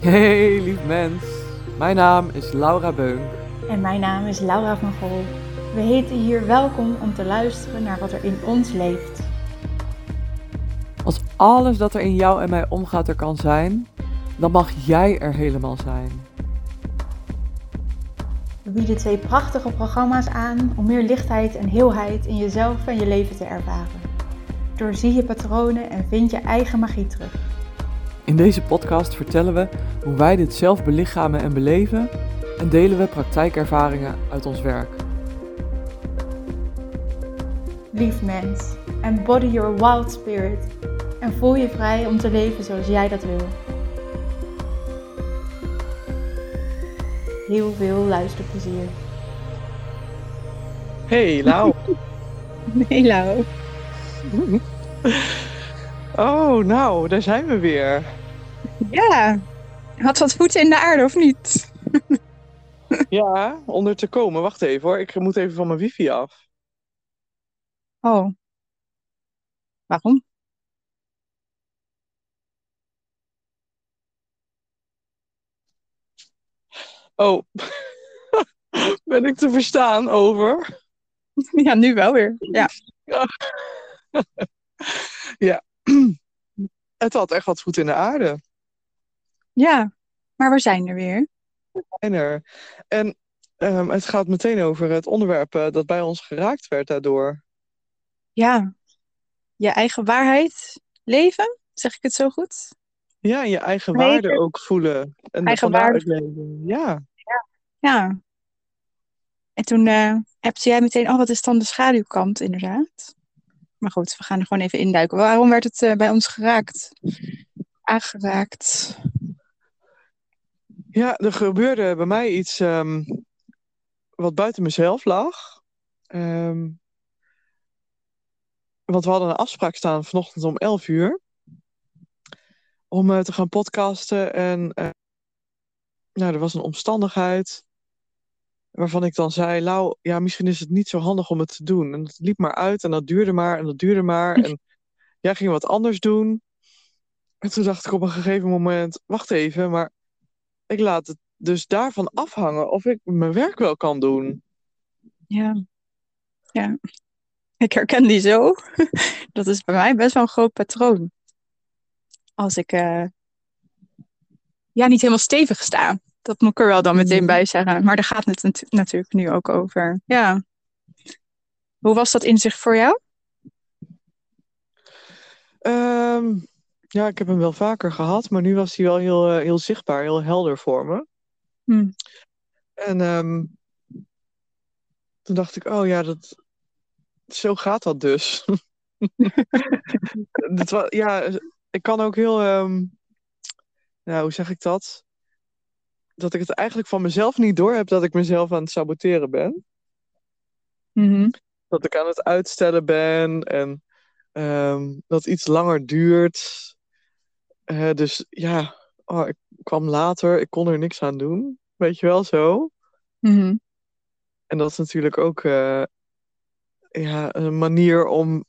Hey lief mens, mijn naam is Laura Beunk. En mijn naam is Laura van Gol. We heten hier welkom om te luisteren naar wat er in ons leeft. Als alles dat er in jou en mij omgaat er kan zijn, dan mag jij er helemaal zijn. We bieden twee prachtige programma's aan om meer lichtheid en heelheid in jezelf en je leven te ervaren. Doorzie je patronen en vind je eigen magie terug. In deze podcast vertellen we hoe wij dit zelf belichamen en beleven en delen we praktijkervaringen uit ons werk. Lief mens, embody your wild spirit en voel je vrij om te leven zoals jij dat wil. Heel veel luisterplezier. Hey, Lau. Nee, Lau. Oh, nou, daar zijn we weer. Ja, had wat voeten in de aarde of niet? Ja, onder te komen. Wacht even hoor, ik moet even van mijn wifi af. Oh. Waarom? Oh, ben ik te verstaan over? Ja, nu wel weer. Ja. Ja, het had echt wat voet in de aarde. Ja, maar we zijn er weer. En, er. en ehm, het gaat meteen over het onderwerp eh, dat bij ons geraakt werd daardoor. Ja, je eigen waarheid leven, zeg ik het zo goed? Ja, en je eigen waarde ook voelen. En Eigen waarde. leven. Ja, Ja. En toen appte jij meteen, oh, wat is dan de schaduwkant, inderdaad. Maar goed, we gaan er gewoon even induiken. Waarom werd het eh, bij ons geraakt? Aangeraakt. Ja, er gebeurde bij mij iets ehm, wat buiten mezelf lag. Ehm, want we hadden een afspraak staan vanochtend om 11 uur. Om eh, te gaan podcasten. En eh, nou, er was een omstandigheid waarvan ik dan zei... Lau, ja, misschien is het niet zo handig om het te doen. En het liep maar uit en dat duurde maar en dat duurde maar. En jij ging wat anders doen. En toen dacht ik op een gegeven moment... Wacht even, maar ik laat het dus daarvan afhangen of ik mijn werk wel kan doen. Ja. Ja. Ik herken die zo. Dat is bij mij best wel een groot patroon. Als ik eh, ja, niet helemaal stevig sta. Dat moet ik er wel dan meteen Mhm. bij zeggen. Maar daar gaat het natu- natuurlijk nu ook over. Ja. Hoe was dat inzicht voor jou? Ehm, ja, ik heb hem wel vaker gehad, maar nu was hij wel heel, eh, heel zichtbaar, heel helder voor me. Hm. En ehm, toen dacht ik, oh ja, dat, zo gaat dat dus. Dat wa- ja, ik kan ook heel, ja, hoe zeg ik dat? Dat ik het eigenlijk van mezelf niet door heb dat ik mezelf aan het saboteren ben. Mhm. dat ik aan het uitstellen ben en ehm, dat iets langer duurt. Eh, dus ja, oh, ik kwam later, ik kon er niks aan doen. Weet je wel zo? Mhm. En dat is natuurlijk ook eh, ja, een manier om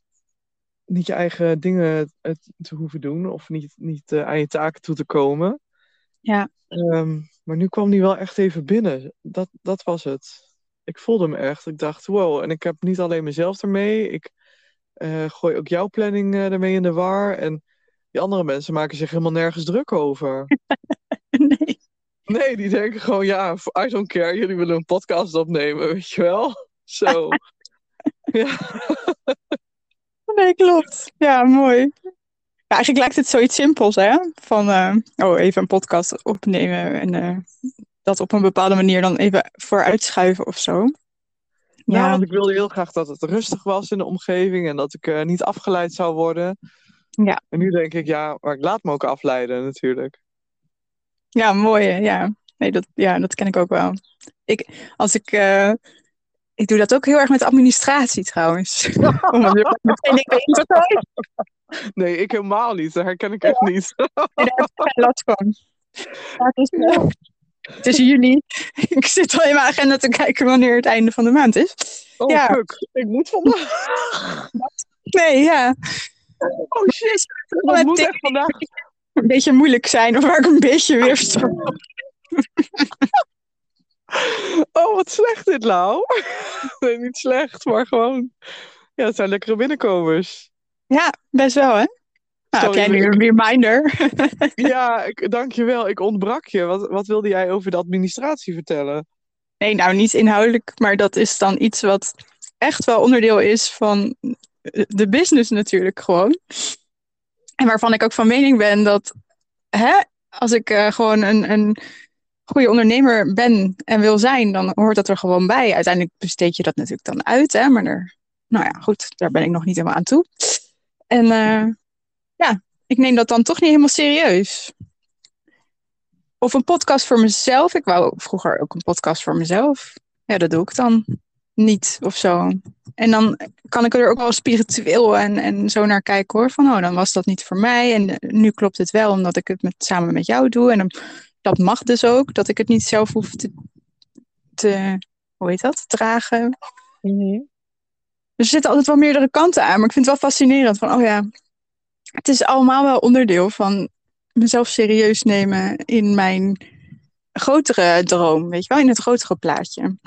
niet je eigen dingen eh, te hoeven doen of niet, niet aan je taken toe te komen. Ja. Ehm, maar nu kwam die wel echt even binnen. Dat, dat was het. Ik voelde me echt. Ik dacht, wow. En ik heb niet alleen mezelf ermee. Ik gooi ook jouw planning ermee in de war. En die andere mensen maken zich helemaal nergens druk over. Nee. Nee, die denken gewoon, ja, I don't care. Jullie willen een podcast opnemen, weet je wel? Zo. Ja. nee, klopt. Ja, mooi. Ja, eigenlijk lijkt het zoiets simpels, hè? Van, eh, oh, even een podcast opnemen en eh, dat op een bepaalde manier dan even vooruitschuiven of zo. Ja, Ja, want ik wilde heel graag dat het rustig was in de omgeving en dat ik eh, niet afgeleid zou worden. Ja. En nu denk ik, ja, maar ik laat me ook afleiden natuurlijk. ja mooi. hè? Ja. Nee, dat, ja, dat ken ik ook wel. Ik, als ik, eh, ik doe dat ook heel erg met administratie trouwens. Meteen. Nee, ik helemaal niet. Dat herken ik echt niet. Nee, daar heb ik geen last van. Het, is, het is juli. Ik zit al in mijn agenda te kijken wanneer het einde van de maand is. Oh, Ja. fuck. Ik moet vandaag. Nee, ja. Oh shit. Dat moet echt vandaag. een beetje moeilijk zijn of waar ik een beetje weerstand Oh, wat slecht dit, Lau. nee, niet slecht, maar gewoon... Ja, het zijn lekkere binnenkomers. Ja, best wel, hè? Nou, heb jij nu een reminder? Ja, ik, dankjewel. Ik ontbrak je. Wat, wat wilde jij over de administratie vertellen? Nee, nou niet inhoudelijk, maar dat is dan iets wat echt wel onderdeel is van de business natuurlijk gewoon. En waarvan ik ook van mening ben dat hè, als ik eh, gewoon een, een goede ondernemer ben en wil zijn, dan hoort dat er gewoon bij. Uiteindelijk besteed je dat natuurlijk dan uit, hè, maar er, nou ja, goed, daar ben ik nog niet helemaal aan toe. En eh, ja, ik neem dat dan toch niet helemaal serieus. Of een podcast voor mezelf. Ik wou vroeger ook een podcast voor mezelf. Ja, dat doe ik dan niet of zo. En dan kan ik er ook wel spiritueel en, en zo naar kijken hoor. Van oh, dan was dat niet voor mij. En eh, nu klopt het wel omdat ik het met, samen met jou doe. En dan, dat mag dus ook. Dat ik het niet zelf hoef te, te hoe heet dat? Dragen. Dus er zitten altijd wel meerdere kanten aan. Maar ik vind het wel fascinerend. Van oh ja, het is allemaal wel onderdeel van mezelf serieus nemen in mijn grotere droom, weet je wel, in het grotere plaatje.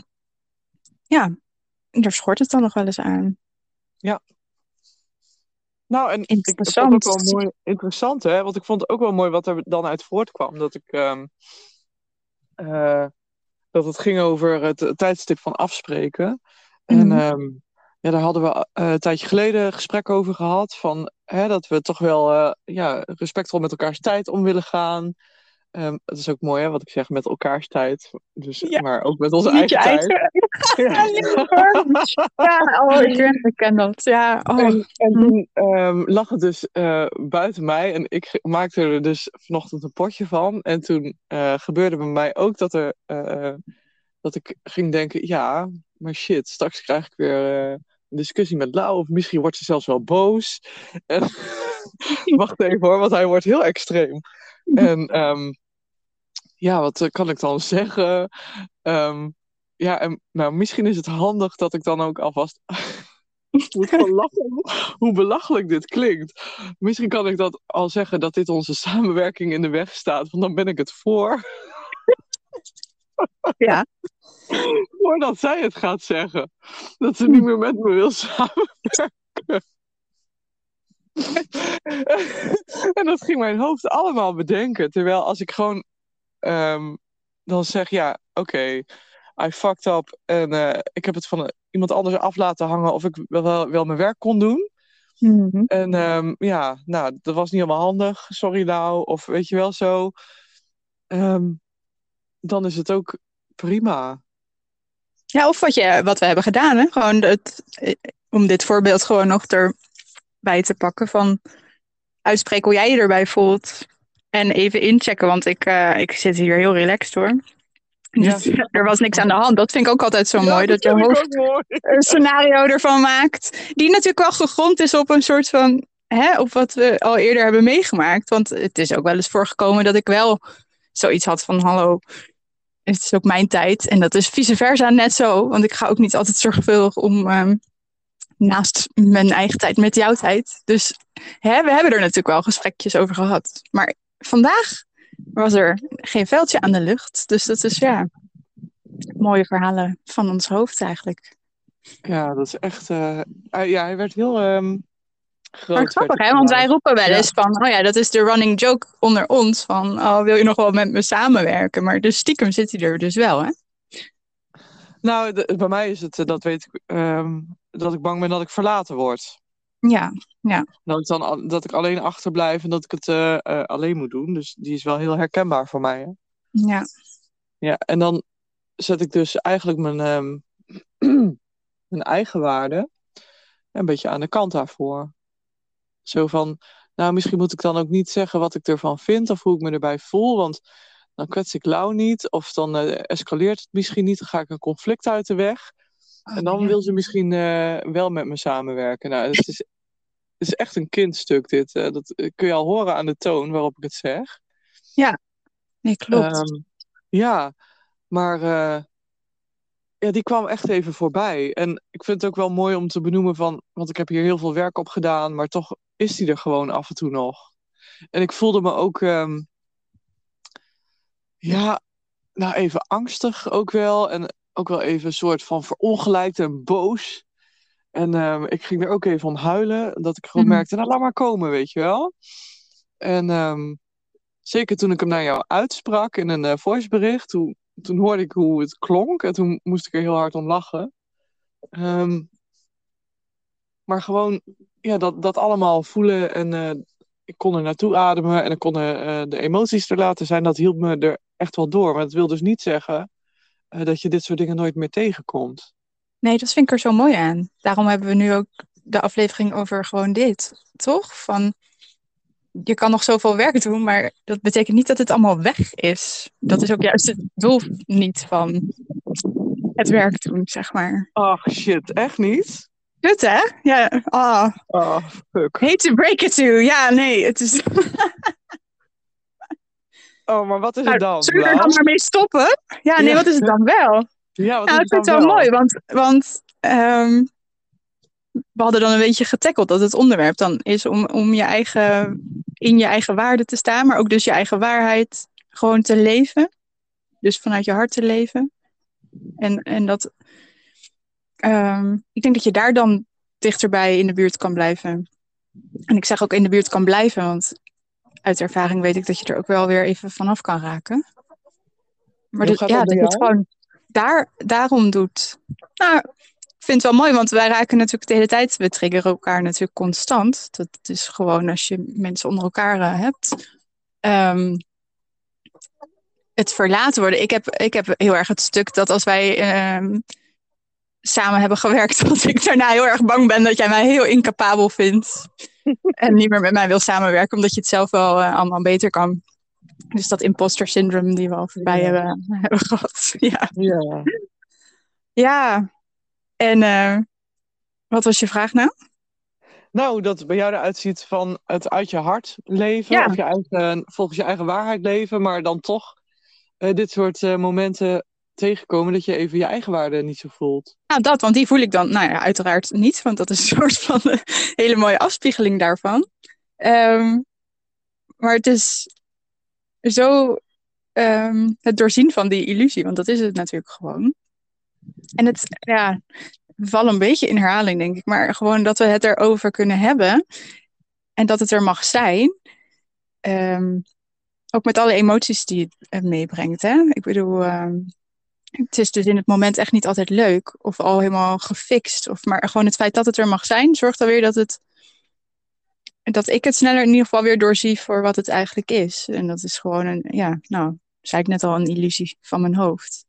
Ja, daar schort het dan nog wel eens aan. Nou, en ik vond het ook wel mooi, interessant, hè? Want ik vond het ook wel mooi wat er dan uit voortkwam. Dat ik, ehm, eh, dat het ging over het, het tijdstip van afspreken. En Mhm. ehm, ja, daar hadden we eh, een tijdje geleden gesprek over gehad. Van, hè, dat we toch wel eh, ja, respectvol met elkaars tijd om willen gaan. Ehm, het is ook mooi, hè, wat ik zeg, met elkaars tijd. Dus, Ja. Maar ook met onze Niet eigen tijd. eigen. Ja. Ja, oh, ik ken, ik ken dat. Ja, oh. En, en Hm. toen ehm, lag het dus eh, buiten mij en ik maakte er dus vanochtend een potje van. En toen eh, gebeurde bij mij ook dat, er, eh, dat ik ging denken, ja, maar shit, straks krijg ik weer een discussie met Lau. Of misschien wordt ze zelfs wel boos. En, wacht even hoor, want hij wordt heel extreem. En ehm, ja, wat eh, kan ik dan zeggen? Ehm, ja, en nou, misschien is het handig dat ik dan ook alvast Ik moet gewoon lachen hoe belachelijk dit klinkt. Misschien kan ik dat al zeggen dat dit onze samenwerking in de weg staat, want dan ben ik het voor. Ja. Voordat zij het gaat zeggen. Dat ze niet meer met me wil samenwerken. en dat ging mijn hoofd allemaal bedenken. Terwijl als ik gewoon ehm, dan zeg, ja, oké, I fucked up en eh, ik heb het van iemand anders af laten hangen of ik wel, wel mijn werk kon doen. Mhm. En ehm, ja, nou, dat was niet helemaal handig. Sorry, Lau. Of weet je wel zo. Ehm, dan is het ook prima. Ja, of wat, je, wat we hebben gedaan, hè? Gewoon het, eh, om dit voorbeeld gewoon nog erbij te pakken van uitspreken hoe jij je erbij voelt. En even inchecken, want ik, eh, ik zit hier heel relaxed hoor. Ja. Dus er was niks aan de hand. Dat vind ik ook altijd zo Ja, mooi. Dat je hoofd een scenario ervan maakt. Die natuurlijk wel gegrond is op een soort van. Hè, op wat we al eerder hebben meegemaakt. Want het is ook wel eens voorgekomen dat ik wel zoiets had van: hallo, het is ook mijn tijd. En dat is vice versa net zo. Want ik ga ook niet altijd zorgvuldig om. ehm, naast mijn eigen tijd met jouw tijd. Dus hè, we hebben er natuurlijk wel gesprekjes over gehad. Maar vandaag was er geen veldje aan de lucht. Dus dat is ja. Mooie verhalen van ons hoofd eigenlijk. Ja, dat is echt. hij- ja, hij werd heel groot. Maar grappig, hè? Want wij roepen wel Ja. eens van, oh ja, dat is de running joke onder ons. Van, oh, wil je nog wel met me samenwerken? Maar dus stiekem zit hij er dus wel, hè? Nou, de- bij mij is het, eh, dat weet ik, ehm, dat ik bang ben dat ik verlaten word. Ja, Dat ik dan dat ik alleen achterblijf en dat ik het eh, eh, alleen moet doen. Dus die is wel heel herkenbaar voor mij. Hè? ja. Ja, en dan zet ik dus eigenlijk mijn, ehm, mijn eigen waarde een beetje aan de kant daarvoor. Zo van, nou, misschien moet ik dan ook niet zeggen wat ik ervan vind of hoe ik me erbij voel, want dan kwets ik Lau niet of dan eh, escaleert het misschien niet, dan ga ik een conflict uit de weg. En dan ja. wil ze misschien wel met me samenwerken. Nou, het is, is echt een kindstuk dit. eh, dat eh, kun je al horen aan de toon waarop ik het zeg. Nee, klopt. Ehm, ja, maar eh, ja, die kwam echt even voorbij. En ik vind het ook wel mooi om te benoemen van, want ik heb hier heel veel werk op gedaan, maar toch is die er gewoon af en toe nog. En ik voelde me ook, ehm, ja, nou even angstig ook wel. En ook wel even een soort van verongelijkt en boos. En ehm, ik ging er ook even om huilen. Dat ik gewoon Mhm. merkte, nou laat maar komen, weet je wel. En ehm, zeker toen ik hem naar jou uitsprak in een eh, voicebericht, toen, toen hoorde ik hoe het klonk. En toen moest ik er heel hard om lachen. Ehm, maar gewoon, ja, dat, dat allemaal voelen en eh, ik kon er naartoe ademen en ik kon eh, de emoties er laten zijn. Dat hielp me er echt wel door. Maar dat wil dus niet zeggen dat je dit soort dingen nooit meer tegenkomt. Nee, dat vind ik er zo mooi aan. Daarom hebben we nu ook de aflevering over gewoon dit, toch? Van, je kan nog zoveel werk doen, maar dat betekent niet dat het allemaal weg is. Dat is ook juist het doel niet van het werk doen, zeg maar. Ach shit, echt niet? Kut, hè? Ja, ah, Oh, fuck. hate to break it to you. Ja, nee, het is... Oh, maar wat is Nou, het dan? zullen we er dan maar mee stoppen? Ja, nee, Ja. wat is het dan wel? Ja, wat Nou, is ik vind het wel mooi, want, want ehm, we hadden dan een beetje getackeld dat het onderwerp dan is om, om je eigen, in je eigen waarde te staan, maar ook dus je eigen waarheid gewoon te leven. Dus vanuit je hart te leven. En, en dat, ehm, ik denk dat je daar dan dichterbij in de buurt kan blijven. En ik zeg ook in de buurt kan blijven, want uit ervaring weet ik dat je er ook wel weer even vanaf kan raken. Maar ja, dat bij dat je het jou? gewoon daar, daarom doet. Nou, ik vind het wel mooi, want wij raken natuurlijk de hele tijd, we triggeren elkaar natuurlijk constant. Dat is gewoon als je mensen onder elkaar eh, hebt. Ehm, het verlaten worden. Ik heb, ik heb heel erg het stuk dat als wij ehm, samen hebben gewerkt, dat ik daarna heel erg bang ben dat jij mij heel incapabel vindt. en niet meer met mij wil samenwerken, omdat je het zelf wel eh, allemaal beter kan. Dus dat imposter syndrome die we al voorbij Ja. hebben, hebben gehad. Ja. Ja. Ja, en eh, wat was je vraag nou? Nou, dat het bij jou eruit ziet van het uit je hart leven, Ja. of je eigen, volgens je eigen waarheid leven, maar dan toch eh, dit soort eh, momenten tegenkomen dat je even je eigen waarde niet zo voelt. Nou, dat, want die voel ik dan, nou ja, uiteraard niet, want dat is een soort van een hele mooie afspiegeling daarvan. Ehm, maar het is zo ehm, het doorzien van die illusie, want dat is het natuurlijk gewoon. En het, ja, we een beetje in herhaling, denk ik, maar gewoon dat we het erover kunnen hebben en dat het er mag zijn. Ehm, ook met alle emoties die het meebrengt. Hè? Ik bedoel, ehm, het is dus in het moment echt niet altijd leuk of al helemaal gefixt. Of, maar gewoon het feit dat het er mag zijn, zorgt dan weer dat het. Dat ik het sneller in ieder geval weer doorzie voor wat het eigenlijk is. En dat is gewoon een, ja, nou, zei ik net al, een illusie van mijn hoofd.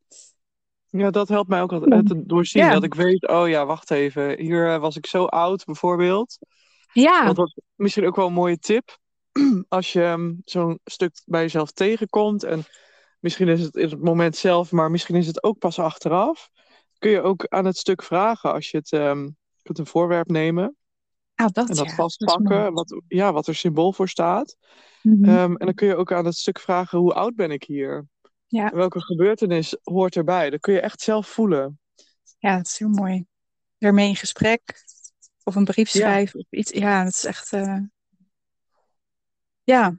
Ja, dat helpt mij ook altijd te doorzien. Ja. Dat ik weet, oh ja, wacht even. Hier eh, was ik zo oud, bijvoorbeeld. Ja, dat is misschien ook wel een mooie tip. Als je ehm, zo'n stuk bij jezelf tegenkomt. En misschien is het in het moment zelf, maar misschien is het ook pas achteraf. Kun je ook aan het stuk vragen als je het, je kunt een voorwerp nemen. Ah, dat, En dat ja, vastpakken. wat, ja, wat er symbool voor staat. Mhm. Ehm, en dan kun je ook aan het stuk vragen, hoe oud ben ik hier? Ja. Welke gebeurtenis hoort erbij? Dat kun je echt zelf voelen. ja, het is heel mooi. Ermee in gesprek. Of een brief Ja. schrijven. Of iets. Ja, dat is echt. eh, Ja.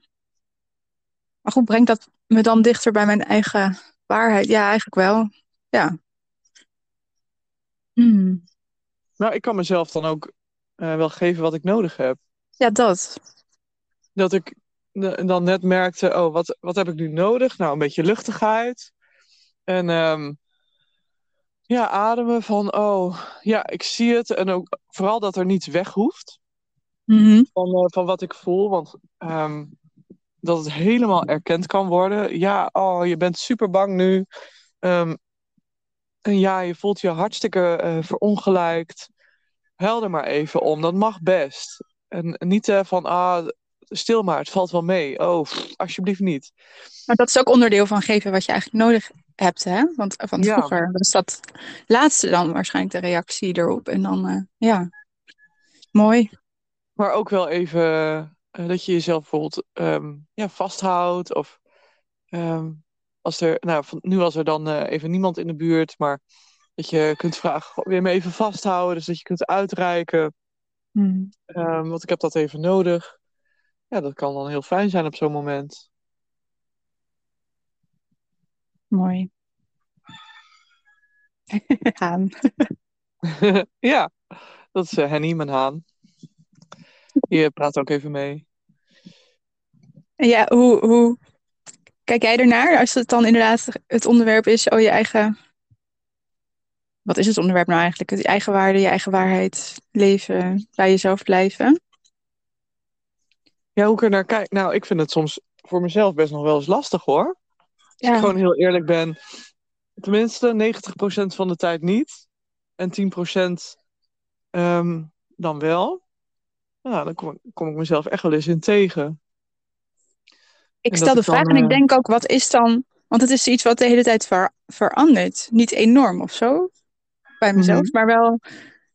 Maar goed, brengt dat me dan dichter bij mijn eigen waarheid? Ja, eigenlijk wel. Ja. Hmm. Nou, ik kan mezelf dan ook eh, wel geven wat ik nodig heb. Ja, dat. Dat ik dan net merkte, oh, wat, wat heb ik nu nodig? Nou, een beetje luchtigheid. En ehm, ja, ademen van, oh, ja, ik zie het. En ook vooral dat er niets weg hoeft Mhm. van, eh, van wat ik voel. Want ehm, dat het helemaal erkend kan worden. Ja, oh, je bent super bang nu. Ehm, en ja, je voelt je hartstikke eh, verongelijkt. Huil er maar even om, dat mag best. En niet eh, van, ah, stil maar, het valt wel mee. Oh, pff, alsjeblieft niet. Maar dat is ook onderdeel van geven wat je eigenlijk nodig hebt, hè? Want van Ja. vroeger was dat laatste dan waarschijnlijk de reactie erop. En dan, eh, ja. Mooi. Maar ook wel even eh, dat je jezelf bijvoorbeeld ehm, ja, vasthoudt. Of ehm, als er, nou, van, nu was er dan even niemand in de buurt, maar dat je kunt vragen, "Goh, wil je me even vasthouden? Dus dat je kunt uitreiken. Hmm. Ehm, want ik heb dat even nodig. ja, dat kan dan heel fijn zijn op zo'n moment. Mooi. Haan. ja, dat is uh, Henny, mijn haan. Je praat ook even mee. Ja, hoe, hoe kijk jij ernaar als het dan inderdaad het onderwerp is, oh je eigen. Wat is het onderwerp nou eigenlijk? Je eigen waarde, je eigen waarheid, leven, bij jezelf blijven. Ja, hoe ik er naar kijk. Nou, ik vind het soms voor mezelf best nog wel eens lastig hoor. Als Ja. ik gewoon heel eerlijk ben. Tenminste, 90% van de tijd niet. En 10% ehm, dan wel. Nou, dan kom, ik- kom ik mezelf echt wel eens in tegen. Ik En stel de ik dan, vraag en ik eh, denk ook, wat is dan... Want het is iets wat de hele tijd ver- verandert. Niet enorm of zo, bij mezelf, Mhm. maar wel...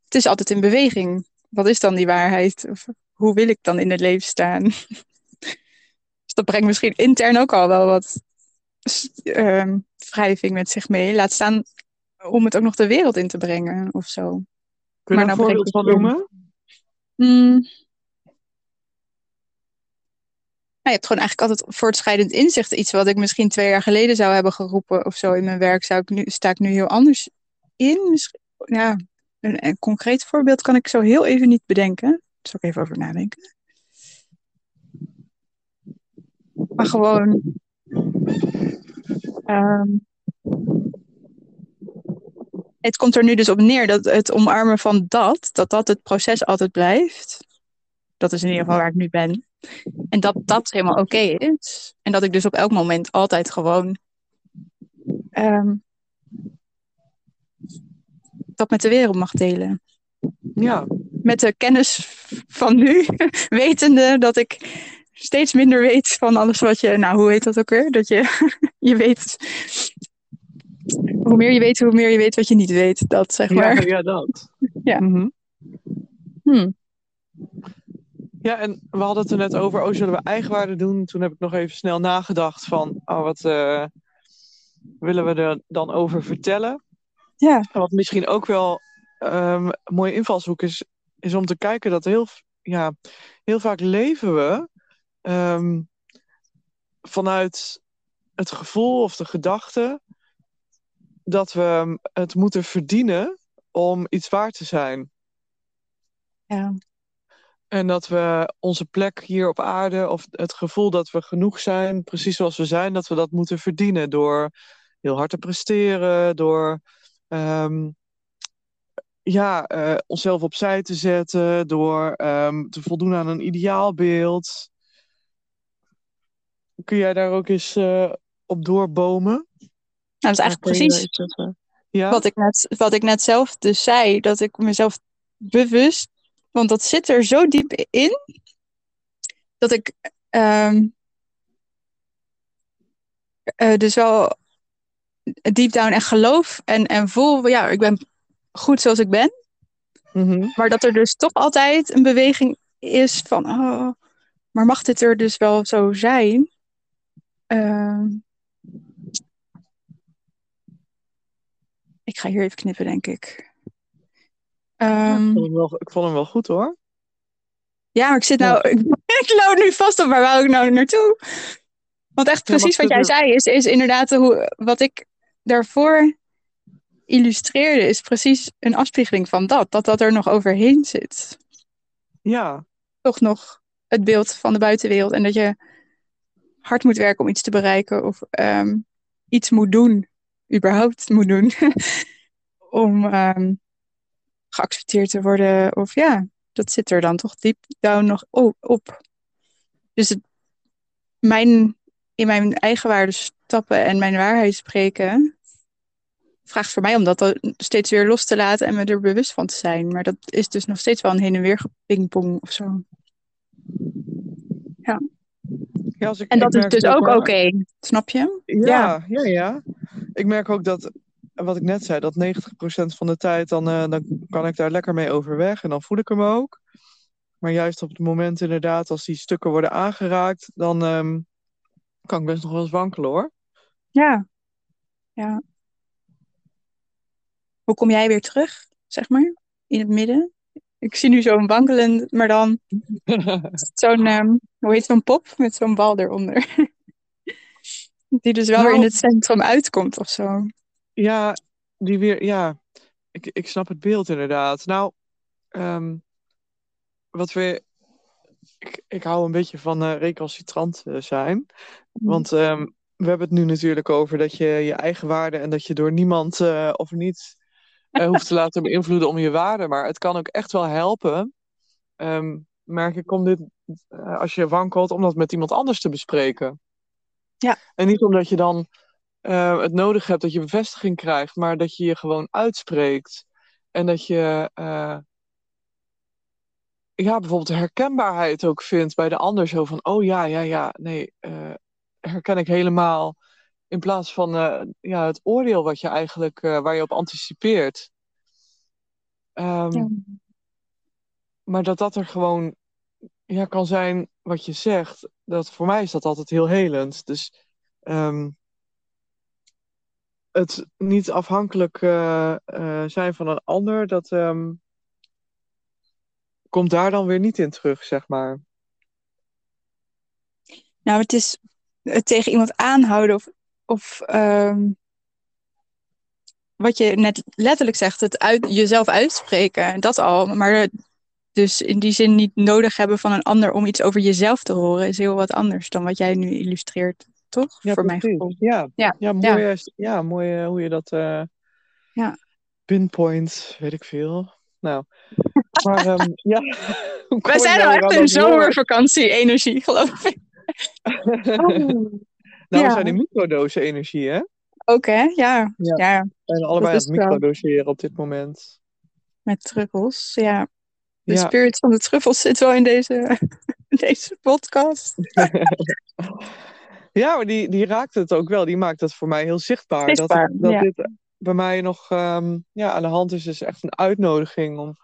Het is altijd in beweging. Wat is dan die waarheid? Of hoe wil ik dan in het leven staan? dus dat brengt misschien intern ook al wel wat ehm, wrijving met zich mee. Laat staan om het ook nog de wereld in te brengen of zo. Kun je daar nou voorbeeld van noemen? Hmm. Nou, je hebt gewoon eigenlijk altijd voortschrijdend inzicht. Iets wat ik misschien twee jaar geleden zou hebben geroepen of zo in mijn werk, zou ik nu, sta ik nu heel anders in. Ja, een, een concreet voorbeeld kan ik zo heel even niet bedenken. Daar zal ik even over nadenken. Maar gewoon. ehm, het komt er nu dus op neer dat het omarmen van dat, dat dat het proces altijd blijft. Dat is in ieder geval waar ik nu ben. En dat dat helemaal oké is. En dat ik dus op elk moment altijd gewoon ehm, dat met de wereld mag delen. Ja, Met de kennis van nu, wetende dat ik steeds minder weet van alles wat je, nou hoe heet dat ook weer? Dat je, je weet, hoe meer je weet, hoe meer je weet wat je niet weet. Dat zeg maar. ja dat. Ja. Mhm. Hmm. Ja, en we hadden het er net over, oh, zullen we eigenwaarde doen? Toen heb ik nog even snel nagedacht van, oh, wat eh, willen we er dan over vertellen? Ja. Wat misschien ook wel ehm, een mooie invalshoek is, is om te kijken dat heel, ja, heel vaak leven we ehm, vanuit het gevoel of de gedachte dat we het moeten verdienen om iets waard te zijn. Ja. En dat we onze plek hier op aarde, of het gevoel dat we genoeg zijn, precies zoals we zijn, dat we dat moeten verdienen door heel hard te presteren, door ehm, ja, eh, onszelf opzij te zetten, door ehm, te voldoen aan een ideaalbeeld. Kun jij daar ook eens eh, op doorbomen? Nou, dat is eigenlijk precies? Ja? wat ik, net, wat ik net zelf dus zei, dat ik mezelf bewust, want dat zit er zo diep in, dat ik ehm, eh, dus wel deep down echt geloof en, en voel, ja, ik ben goed zoals ik ben, Mhm. maar dat er dus toch altijd een beweging is van, oh, maar mag dit er dus wel zo zijn? Ehm, ik ga hier even knippen, denk ik. Ja, Ehm, ik, vond hem wel, ik vond hem wel goed hoor. Ja, maar ik zit nou, ik, ik loop nu vast op waar wou ik nou naartoe? Want echt precies wat wat jij er- zei is, is inderdaad hoe, wat ik daarvoor illustreerde, is precies een afspiegeling van dat. Dat dat er nog overheen zit. Ja, Toch nog het beeld van de buitenwereld. En dat je hard moet werken om iets te bereiken. Of ehm, iets moet doen. Überhaupt moet doen. om ehm, geaccepteerd te worden. Of ja, dat zit er dan toch deep down nog op. Dus het, mijn, in mijn eigen waarde stappen en mijn waarheid spreken, vraagt voor mij om dat steeds weer los te laten en me er bewust van te zijn. Maar dat is dus nog steeds wel een heen en weer gepingpong of zo. ja als ik, En ik dat is dus ook oké, snap je? Ja, ja, ja. Ik merk ook dat, wat ik net zei, dat 90% van de tijd, dan, eh, dan kan ik daar lekker mee overweg en dan voel ik hem ook. Maar juist op het moment inderdaad, als die stukken worden aangeraakt, dan ehm, kan ik best nog wel eens wankelen hoor. Ja. ja. Hoe kom jij weer terug, zeg maar, in het midden? Ik zie nu zo'n wankelen, maar dan zo'n, ehm, hoe heet zo'n pop met zo'n bal eronder. Die dus wel weer in Nou- het centrum uitkomt of zo. Ja, die weer, ja, ik, ik snap het beeld inderdaad. Nou, ehm, wat we, ik, ik hou een beetje van eh, recalcitrant eh, zijn. Want ehm, we hebben het nu natuurlijk over dat je je eigen waarde en dat je door niemand eh, of niets eh, hoeft te laten beïnvloeden om je waarde. Maar het kan ook echt wel helpen, ehm, merk ik, om dit, als je wankelt, om dat met iemand anders te bespreken. Ja. En niet omdat je dan het nodig hebt dat je bevestiging krijgt, maar dat je je gewoon uitspreekt. En dat je ja, bijvoorbeeld de herkenbaarheid ook vindt bij de ander. Zo van, oh ja, ja, ja, nee, eh, herken ik helemaal. In plaats van eh, ja, het oordeel wat je eigenlijk, eh, waar je op anticipeert. Ehm, Ja. Maar dat dat er gewoon ja, kan zijn wat je zegt. Dat, voor mij is dat altijd heel helend. Dus ehm, het niet afhankelijk zijn van een ander, dat ehm, komt daar dan weer niet in terug, zeg maar. Nou, het is het tegen iemand aanhouden of, of ehm, wat je net letterlijk zegt, het uit, jezelf uitspreken, dat al. Maar dus in die zin niet nodig hebben van een ander om iets over jezelf te horen, is heel wat anders dan wat jij nu illustreert, toch? Voor mijn precies. gevoel. Ja, Ja, ja, mooi, ja, mooi hoe je dat eh, Ja. pinpoint, weet ik veel. Nou, maar ehm, ja. Wij zijn nou al echt woord? zomervakantie-energie, geloof ik. nou, Ja. we zijn in microdosen energie, hè? Ook hè? Ja. Ja. ja. We zijn allebei aan het microdoseren op dit moment. Met truffels. Ja. De Ja. spirit van de truffels zit wel in deze, in deze podcast. Ja, maar die, die raakt het ook wel. Die maakt het voor mij heel zichtbaar. Zichtbaar, dat dat ja. dit bij mij nog ehm, ja, aan de hand is. is echt een uitnodiging om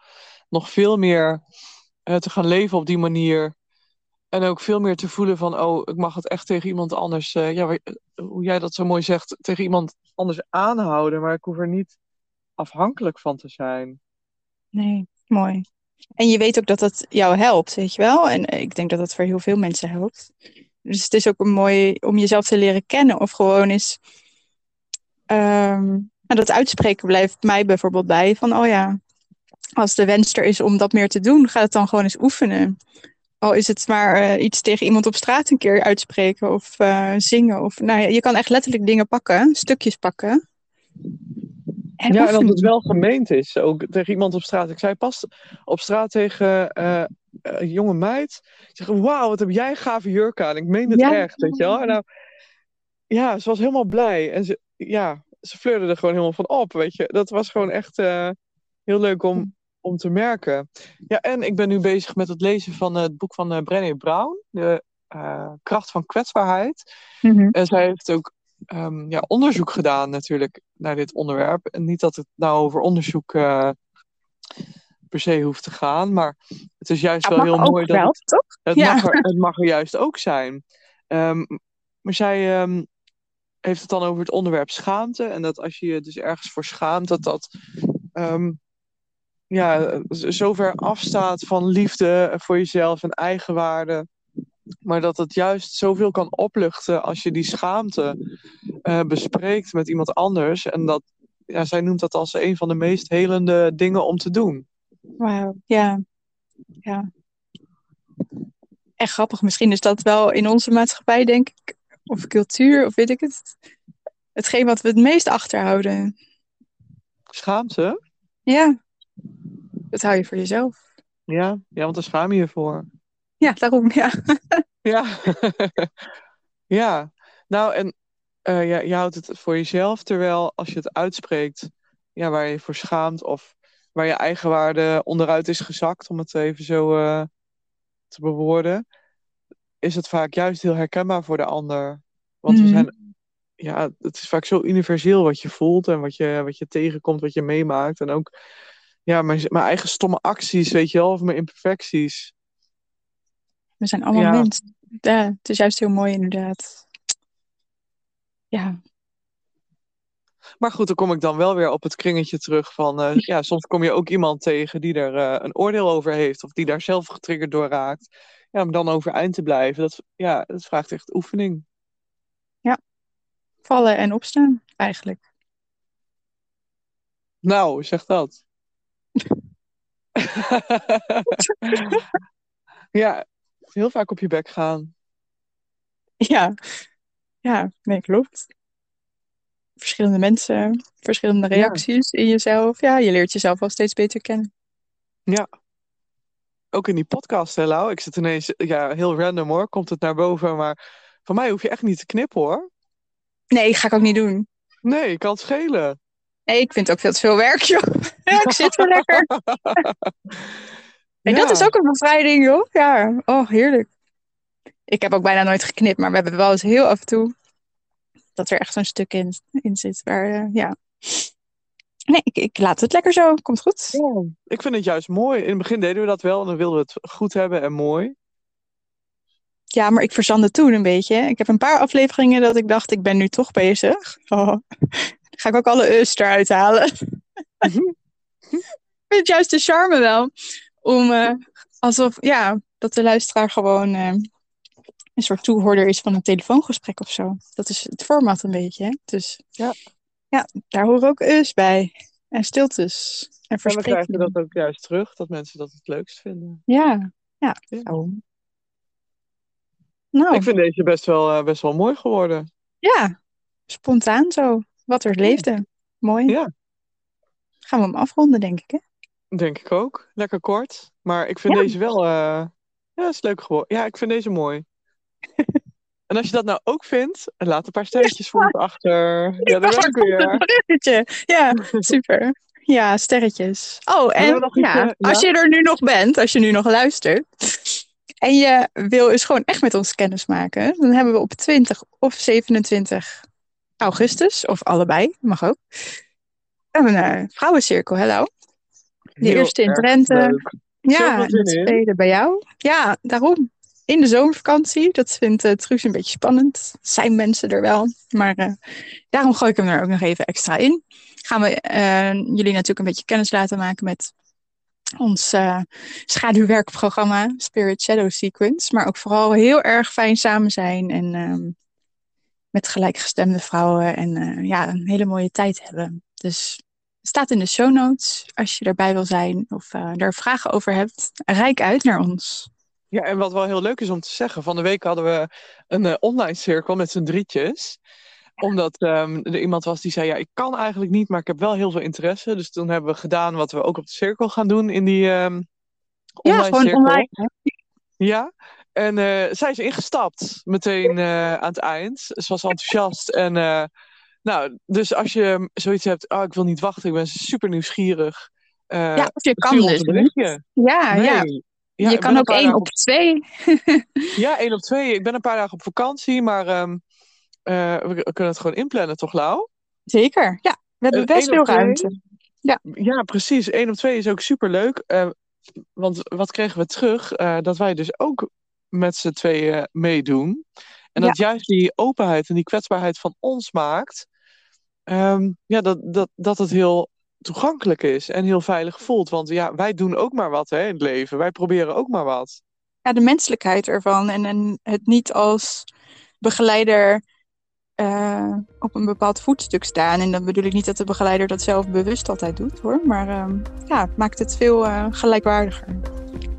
nog veel meer eh, te gaan leven op die manier. En ook veel meer te voelen van, oh, ik mag het echt tegen iemand anders, eh, ja, hoe jij dat zo mooi zegt, tegen iemand anders aanhouden. Maar ik hoef er niet afhankelijk van te zijn. Nee, mooi. En je weet ook dat dat jou helpt, weet je wel? En eh, ik denk dat dat voor heel veel mensen helpt. Dus het is ook een mooi om jezelf te leren kennen. Of gewoon eens... ehm, en dat uitspreken blijft mij bijvoorbeeld bij. Van, oh ja, als de wens er is om dat meer te doen, ga het dan gewoon eens oefenen. Al is het maar eh, iets tegen iemand op straat een keer uitspreken of eh, zingen. Of, nou ja, je kan echt letterlijk dingen pakken, stukjes pakken. En Ja, en dat het wel gemeend is. Ook tegen iemand op straat. Ik zei pas op straat tegen eh, een jonge meid. Ik zeg, wauw, wat heb jij een gave jurk aan. Ik meen het Ja. echt, weet je wel. Nou, ja, ze was helemaal blij. En ze, ja, ze fleurde er gewoon helemaal van op, weet je. Dat was gewoon echt heel leuk om, om te merken. Ja, en ik ben nu bezig met het lezen van het boek van eh Brené Brown. De eh, kracht van kwetsbaarheid. Mhm. En zij heeft ook ehm, ja, onderzoek gedaan natuurlijk naar dit onderwerp. En niet dat het nou over onderzoek eh, per se hoeft te gaan, maar het is juist wel heel mooi dat wel, het, toch? het, Ja. mag er, het mag er juist ook zijn. Ehm, maar zij ehm, heeft het dan over het onderwerp schaamte. En dat als je je dus ergens voor schaamt, dat dat ja, z- zo ver afstaat van liefde voor jezelf en eigenwaarde. Maar dat het juist zoveel kan opluchten als je die schaamte eh, bespreekt met iemand anders. En dat, ja, zij noemt dat als een van de meest helende dingen om te doen. Wauw, ja. ja. Echt grappig. Misschien is dat wel in onze maatschappij, denk ik, of cultuur, of weet ik het. Hetgeen wat we het meest achterhouden. Schaamte? Ja, dat hou je voor jezelf. Ja, ja want daar schaam je je voor. Ja, daarom, ja. Ja, ja. Nou, en eh, ja, je houdt het voor jezelf, terwijl als je het uitspreekt, ja, waar je je voor schaamt of waar je eigenwaarde onderuit is gezakt, om het even zo eh, te bewoorden, is het vaak juist heel herkenbaar voor de ander. Want we Mhm. zijn, ja, het is vaak zo universeel wat je voelt en wat je, wat je tegenkomt, wat je meemaakt. En ook, ja, mijn, mijn eigen stomme acties, weet je wel, of mijn imperfecties. We zijn allemaal Ja. mensen. Ja, het is juist heel mooi, inderdaad. Ja, Maar goed, dan kom ik dan wel weer op het kringetje terug van... eh, ja, soms kom je ook iemand tegen die er eh, een oordeel over heeft... of die daar zelf getriggerd door raakt. Ja, om dan overeind te blijven, dat, ja, dat vraagt echt oefening. Vallen en opstaan, eigenlijk. Nou, zeg dat. ja, heel vaak op je bek gaan. Ja, ja, nee, klopt. Verschillende mensen, verschillende reacties in jezelf. Ja, je leert jezelf wel steeds beter kennen. Ja. Ook in die podcast, hè, Lau? Ik zit ineens, ja, heel random hoor, komt het naar boven. Maar van mij hoef je echt niet te knippen hoor. Nee, ga ik ook niet doen. Nee, ik kan het schelen. Nee, ik vind het ook veel te veel werk, joh. Ja, ik zit zo lekker. En dat is ook een bevrijding, joh. Ja, oh, heerlijk. Ik heb ook bijna nooit geknipt, maar we hebben wel eens heel af en toe dat er echt zo'n stuk in, in zit. Waar, eh, ja. Nee, ik, ik laat het lekker zo. Komt goed. Ja, ik vind het juist mooi. In het begin deden we dat wel en dan wilden we het goed hebben en mooi. Ja, maar ik verzandde toen een beetje. Ik heb een paar afleveringen dat ik dacht, ik ben nu toch bezig. Oh. Ga ik ook alle us eruit halen. ik vind het juist de charme wel. Om eh, alsof, ja, dat de luisteraar gewoon eh, een soort toehoorder is van een telefoongesprek of zo. Dat is het format een beetje. Hè? Dus Ja. ja, daar horen ook us bij. En stiltes. En En we krijgen dat ook juist terug, dat mensen dat het leukst vinden. Ja, ja. Ja. Zo. Nou, Ik vind deze best wel, eh, best wel mooi geworden. Ja, spontaan zo. Wat er leefde. Mooi. Ja. Gaan we hem afronden, denk ik, hè? Denk ik ook. Lekker kort. Maar ik vind Ja. deze wel, eh, ja, is leuk geworden. Ja, ik vind deze mooi. en als je dat nou ook vindt, laat een paar sterretjes voor ons achter. Ja, daar ben ik weer. Ja, super. Ja, sterretjes. Oh, en ja? als je er nu nog bent, als je nu nog luistert, en je wil eens gewoon echt met ons kennis maken, dan hebben we op 20 of 27 augustus, of allebei, mag ook, een eh, vrouwencirkel. Hello. De Heel eerste in Drenthe. leuk. Ja, de tweede bij jou. Ja, daarom. In de zomervakantie. Dat vindt uh, Truus een beetje spannend. Zijn mensen er wel. Maar uh, daarom gooi ik hem er ook nog even extra in. Gaan we uh, jullie natuurlijk een beetje kennis laten maken met ons schaduwwerkprogramma Spirit Shadow Sequence. Maar ook vooral heel erg fijn samen zijn. En um, met gelijkgestemde vrouwen. En uh, ja, een hele mooie tijd hebben. Dus staat in de show notes als je erbij wil zijn of uh, er vragen over hebt. Rijk uit naar ons. Ja, en wat wel heel leuk is om te zeggen, van de week hadden we een uh, online cirkel met z'n drietjes. Omdat um, er iemand was die zei, ja, ik kan eigenlijk niet, maar ik heb wel heel veel interesse. Dus toen hebben we gedaan wat we ook op de cirkel gaan doen in die um, online ja, gewoon cirkel. online. Ja, en uh, zij is ingestapt meteen uh, aan het eind. Ze was enthousiast en... Uh, nou, dus als je zoiets hebt, oh, ik wil niet wachten, ik ben super nieuwsgierig. Ja, of je kan dus. Berichtje. Ja, nee. ja. ja. je kan ook één op twee. ja, één op twee. Ik ben een paar dagen op vakantie, maar um, uh, we, we, kunnen het gewoon inplannen, toch, Lau? Zeker, ja. We hebben best veel ruimte. Ja. ja, precies. Eén op twee is ook super leuk. Uh, want wat kregen we terug? Dat wij dus ook met z'n tweeën meedoen. En dat ja. juist die openheid en die kwetsbaarheid van ons maakt. Um, ja, dat, dat, dat het heel toegankelijk is en heel veilig voelt. Want ja, wij doen ook maar wat hè, in het leven. Wij proberen ook maar wat. Ja, de menselijkheid ervan. En, en het niet als begeleider uh, op een bepaald voetstuk staan. En dan bedoel ik niet dat de begeleider dat zelf bewust altijd doet hoor. Maar um, ja, het maakt het veel uh, gelijkwaardiger.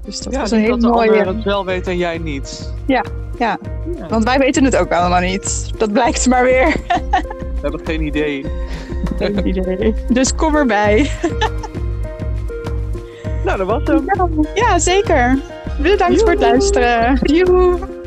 Dus dat ja, was een hele dat mooie. het wel weet en jij niet. Ja, ja, ja. Want wij weten het ook allemaal niet. Dat blijkt maar weer. We hebben geen idee. Geen idee. Dus kom erbij. nou, dat was hem. Ja, zeker. Bedankt Joehoe. voor het luisteren. Joehoe.